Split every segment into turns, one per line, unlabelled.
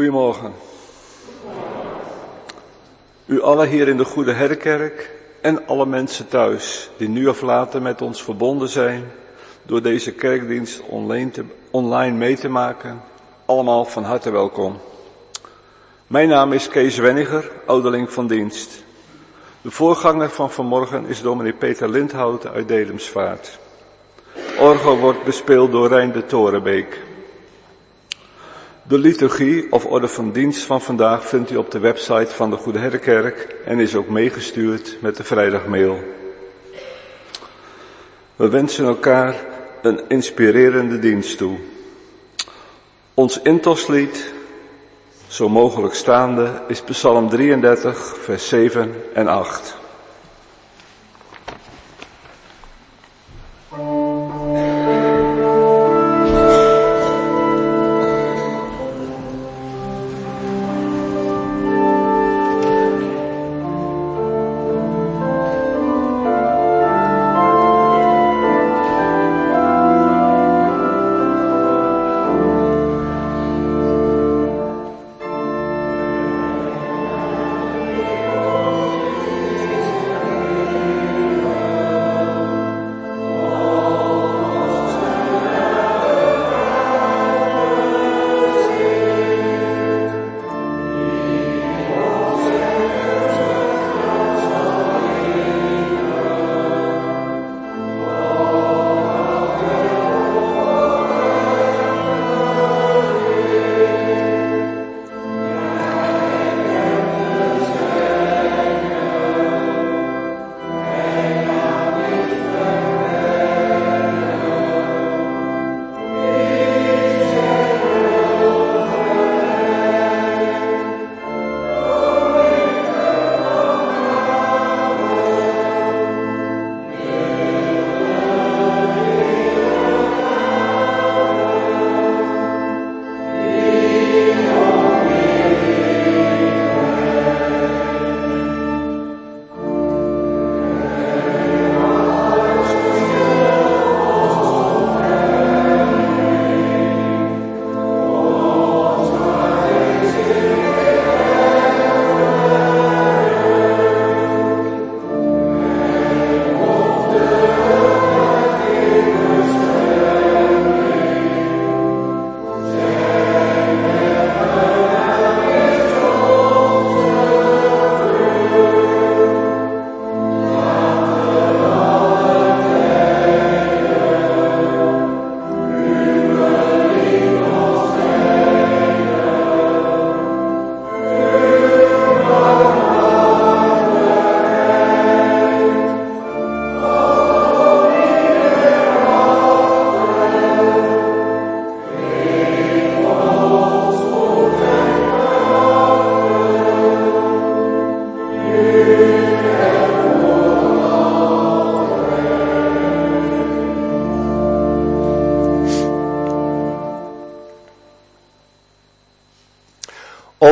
Goedemorgen. U allen hier in de Goede Herkerk en alle mensen thuis die nu of later met ons verbonden zijn door deze kerkdienst online, mee te maken, allemaal van harte welkom. Mijn naam is Kees Wenniger, ouderling van dienst. De voorganger van vanmorgen is dominee Peter Lindhouten uit Delemsvaart. Orgel wordt bespeeld door Rijn de Torenbeek. De liturgie of orde van dienst van vandaag vindt u op de website van de Goede Herderkerk en is ook meegestuurd met de vrijdagmail. We wensen elkaar een inspirerende dienst toe. Ons intoslied Zo mogelijk staande is Psalm 33, vers 7 en 8.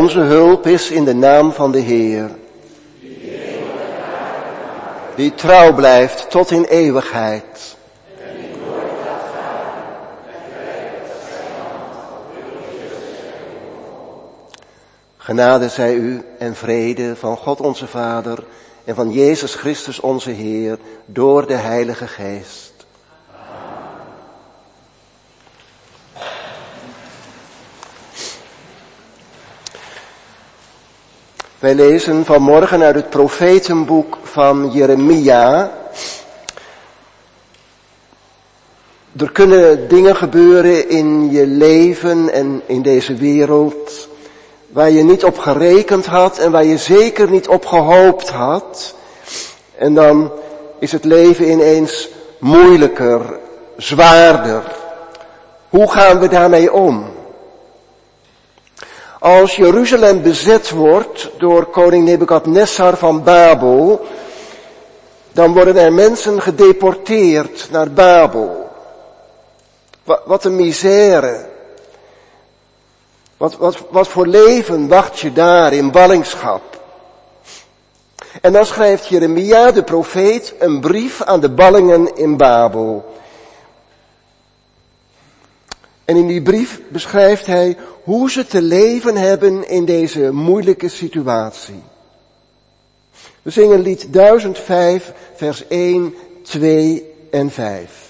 Onze hulp is in de naam van de Heer. Die trouw blijft tot in eeuwigheid. Genade zij u en vrede van God onze Vader en van Jezus Christus onze Heer door de Heilige Geest. Wij lezen vanmorgen uit het profetenboek van Jeremia. Er kunnen dingen gebeuren in je leven en in deze wereld waar je niet op gerekend had en waar je zeker niet op gehoopt had. En dan is het leven ineens moeilijker, zwaarder. Hoe gaan we daarmee om? Als Jeruzalem bezet wordt door koning Nebukadnessar van Babel, dan worden er mensen gedeporteerd naar Babel. Wat een misère. Wat, wat, wat voor leven wacht je daar in ballingschap? En dan schrijft Jeremia, de profeet, een brief aan de ballingen in Babel. En in die brief beschrijft hij hoe ze te leven hebben in deze moeilijke situatie. We zingen lied 1005, vers 1, 2 en 5.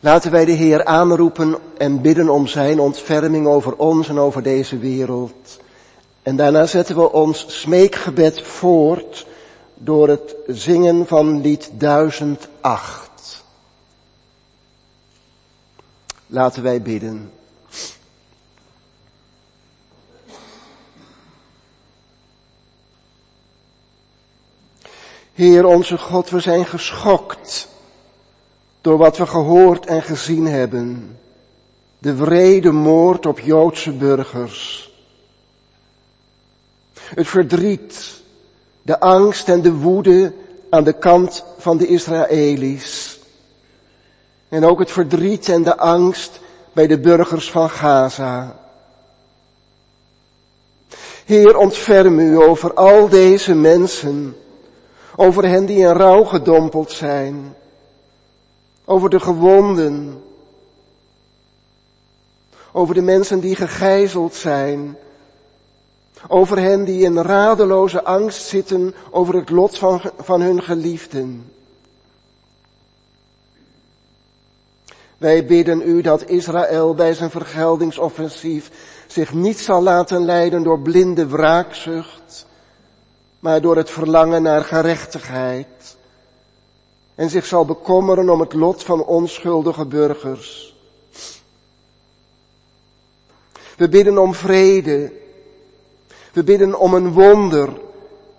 Laten wij de Heer aanroepen en bidden om Zijn ontferming over ons en over deze wereld. En daarna zetten we ons smeekgebed voort door het zingen van lied 1008. Laten wij bidden. Heer onze God, we zijn geschokt door wat we gehoord en gezien hebben. De wrede moord op Joodse burgers. Het verdriet, de angst en de woede aan de kant van de Israëli's. En ook het verdriet en de angst bij de burgers van Gaza. Heer, ontferm u over al deze mensen, over hen die in rouw gedompeld zijn, over de gewonden, over de mensen die gegijzeld zijn, over hen die in radeloze angst zitten over het lot van, van hun geliefden. Wij bidden u dat Israël bij zijn vergeldingsoffensief zich niet zal laten leiden door blinde wraakzucht, maar door het verlangen naar gerechtigheid en zich zal bekommeren om het lot van onschuldige burgers. We bidden om vrede. We bidden om een wonder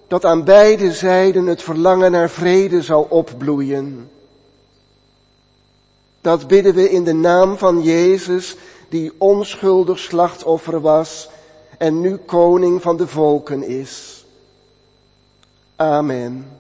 dat aan beide zijden het verlangen naar vrede zal opbloeien. Dat bidden we in de naam van Jezus, die onschuldig slachtoffer was en nu koning van de volken is. Amen.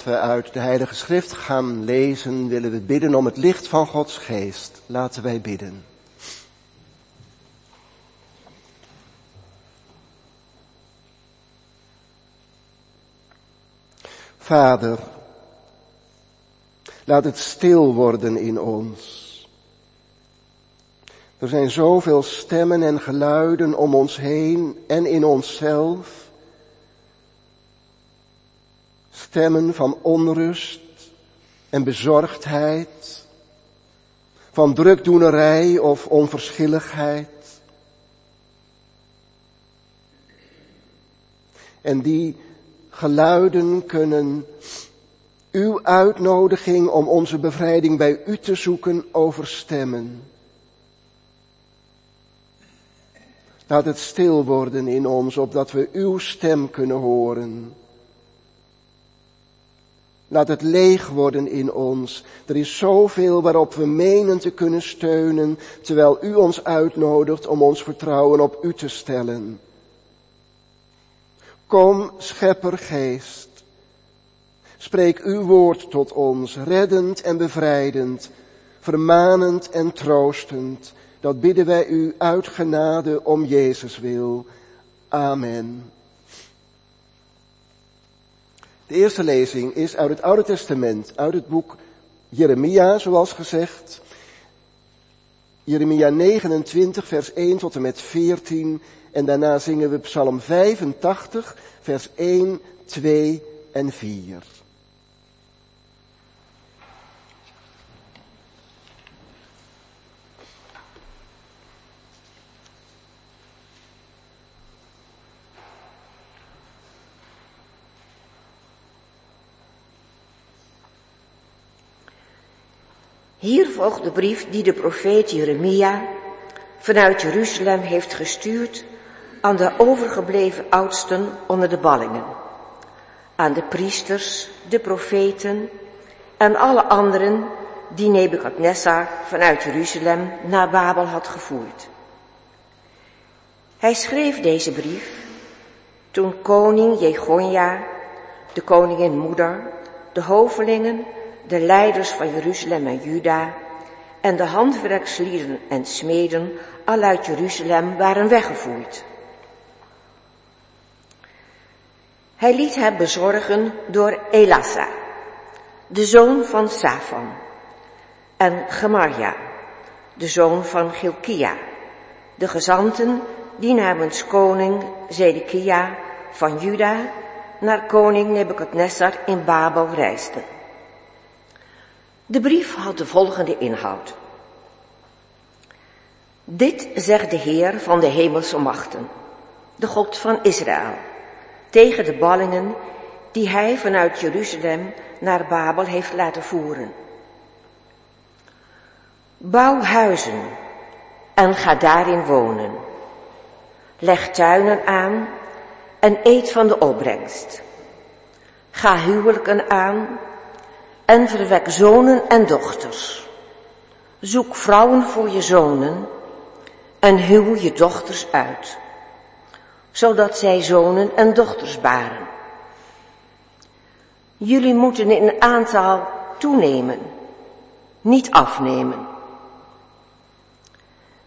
Voordat we uit de Heilige Schrift gaan lezen, willen we bidden om het licht van Gods geest. Laten wij bidden. Vader, laat het stil worden in ons. Er zijn zoveel stemmen en geluiden om ons heen en in onszelf. Stemmen van onrust en bezorgdheid, van drukdoenerij of onverschilligheid. En die geluiden kunnen uw uitnodiging om onze bevrijding bij u te zoeken overstemmen. Laat het stil worden in ons, opdat we uw stem kunnen horen. Laat het leeg worden in ons. Er is zoveel waarop we menen te kunnen steunen, terwijl u ons uitnodigt om ons vertrouwen op u te stellen. Kom, scheppergeest. Spreek uw woord tot ons, reddend en bevrijdend, vermanend en troostend. Dat bidden wij u uit genade om Jezus wil. Amen. De eerste lezing is uit het Oude Testament, uit het boek Jeremia, zoals gezegd. Jeremia 29, vers 1 tot en met 14. En daarna zingen we Psalm 85, vers 1, 2 en 4.
Hier volgt de brief die de profeet Jeremia vanuit Jeruzalem heeft gestuurd aan de overgebleven oudsten onder de ballingen, aan de priesters, de profeten en alle anderen die Nebukadnessar vanuit Jeruzalem naar Babel had gevoerd. Hij schreef deze brief toen koning Jegonja, de koningin moeder, de hovelingen de leiders van Jeruzalem en Juda en de handwerkslieden en smeden al uit Jeruzalem waren weggevoerd. Hij liet hem bezorgen door Elasa, de zoon van Safan, en Gemarja, de zoon van Gilkia, de gezanten die namens koning Zedekia van Juda naar koning Nebukadnessar in Babel reisden. De brief had de volgende inhoud. Dit zegt de Heer van de hemelse machten, de God van Israël, tegen de ballingen die hij vanuit Jeruzalem naar Babel heeft laten voeren. Bouw huizen en ga daarin wonen. Leg tuinen aan en eet van de opbrengst. Ga huwelijken aan en verwek zonen en dochters. Zoek vrouwen voor je zonen en huw je dochters uit, zodat zij zonen en dochters baren. Jullie moeten in aantal toenemen, niet afnemen.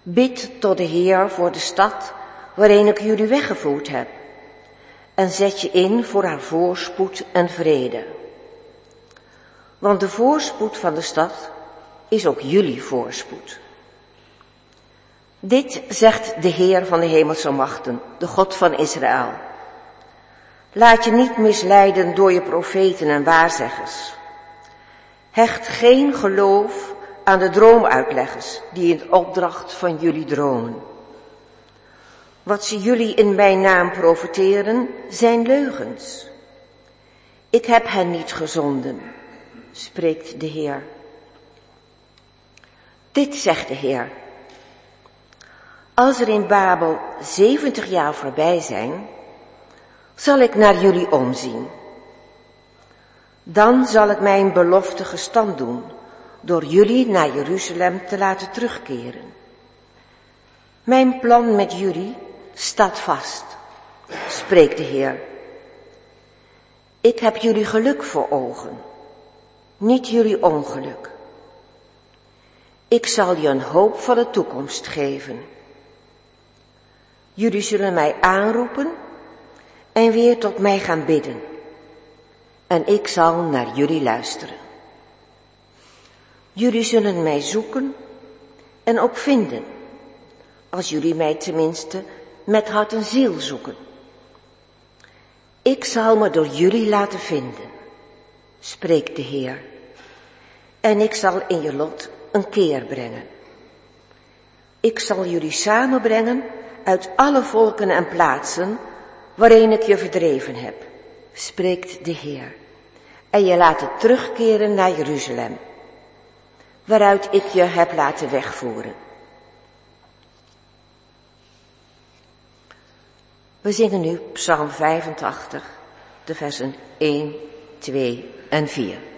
Bid tot de Heer voor de stad waarin ik jullie weggevoerd heb en zet je in voor haar voorspoed en vrede. Want de voorspoed van de stad is ook jullie voorspoed. Dit zegt de Heer van de hemelse machten, de God van Israël. Laat je niet misleiden door je profeten en waarzeggers. Hecht geen geloof aan de droomuitleggers die in opdracht van jullie dromen. Wat ze jullie in mijn naam profeteren, zijn leugens. Ik heb hen niet gezonden spreekt de Heer. Dit zegt de Heer. Als er in Babel zeventig jaar voorbij zijn, zal ik naar jullie omzien. Dan zal ik mijn belofte gestand doen door jullie naar Jeruzalem te laten terugkeren. Mijn plan met jullie staat vast, spreekt de Heer. Ik heb jullie geluk voor ogen niet jullie ongeluk. Ik zal je een hoopvolle toekomst geven. Jullie zullen mij aanroepen en weer tot mij gaan bidden. En ik zal naar jullie luisteren. Jullie zullen mij zoeken en ook vinden als jullie mij tenminste met hart en ziel zoeken. Ik zal me door jullie laten vinden, spreekt de Heer. En ik zal in je lot een keer brengen. Ik zal jullie samenbrengen uit alle volken en plaatsen waarin ik je verdreven heb, spreekt de Heer. En je laten terugkeren naar Jeruzalem, waaruit ik je heb laten wegvoeren. We zingen nu Psalm 85, de versen 1, 2 en 4.